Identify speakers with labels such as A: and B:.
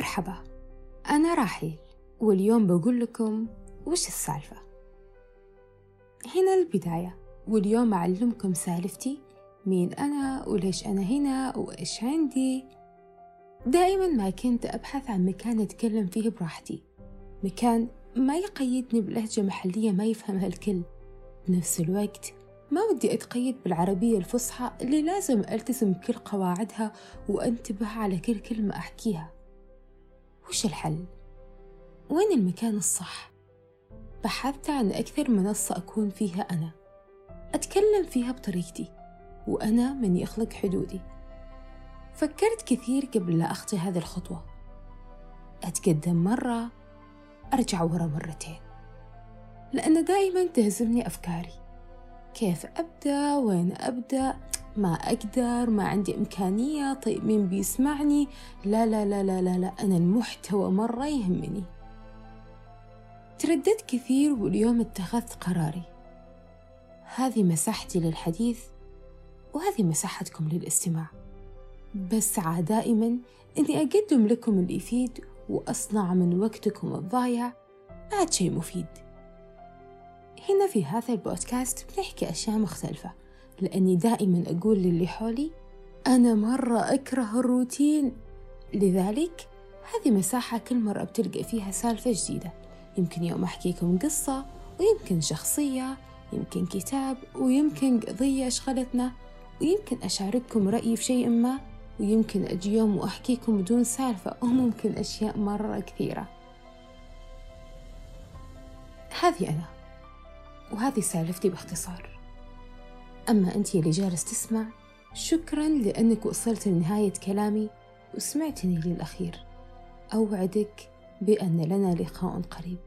A: مرحبا أنا راحيل واليوم بقول لكم وش السالفة؟ هنا البداية واليوم أعلمكم سالفتي مين أنا وليش أنا هنا وإيش عندي. دائما ما كنت أبحث عن مكان أتكلم فيه براحتي مكان ما يقيدني بلهجة محلية ما يفهمها الكل. بنفس الوقت ما ودي أتقيد بالعربية الفصحى اللي لازم ألتزم كل قواعدها وأنتبه على كل كلمة أحكيها. وش الحل؟ وين المكان الصح؟ بحثت عن أكثر منصة أكون فيها أنا. أتكلم فيها بطريقتي وأنا من يخلق حدودي. فكرت كثير قبل لا أخطي هذه الخطوة. أتقدم مرة أرجع ورا مرتين. لأن دائما تهزمني أفكاري. كيف أبدأ؟ وين أبدأ؟ ما أقدر ما عندي إمكانية طيب مين بيسمعني؟ لا لا لا لا لا, لا. أنا المحتوى مرة يهمني. ترددت كثير واليوم اتخذت قراري. هذه مساحتي للحديث وهذه مساحتكم للاستماع. بسعى دائما أني أقدم لكم اللي يفيد وأصنع من وقتكم الضايع بعد شيء مفيد. هنا في هذا البودكاست بنحكي أشياء مختلفة. لأني دائما أقول للي حولي أنا مرة أكره الروتين. لذلك هذه مساحة كل مرة بتلقى فيها سالفة جديدة. يمكن يوم أحكيكم قصة ويمكن شخصية يمكن كتاب ويمكن قضية أشغلتنا ويمكن أشارككم رأيي في شيء ما ويمكن أجي يوم وأحكيكم بدون سالفة وممكن أشياء مرة كثيرة. هذه أنا وهذه سالفتي باختصار. أما أنت اللي جالس تسمع شكرا لأنك وصلت لنهاية كلامي وسمعتني للأخير. أوعدك بأن لنا لقاء قريب.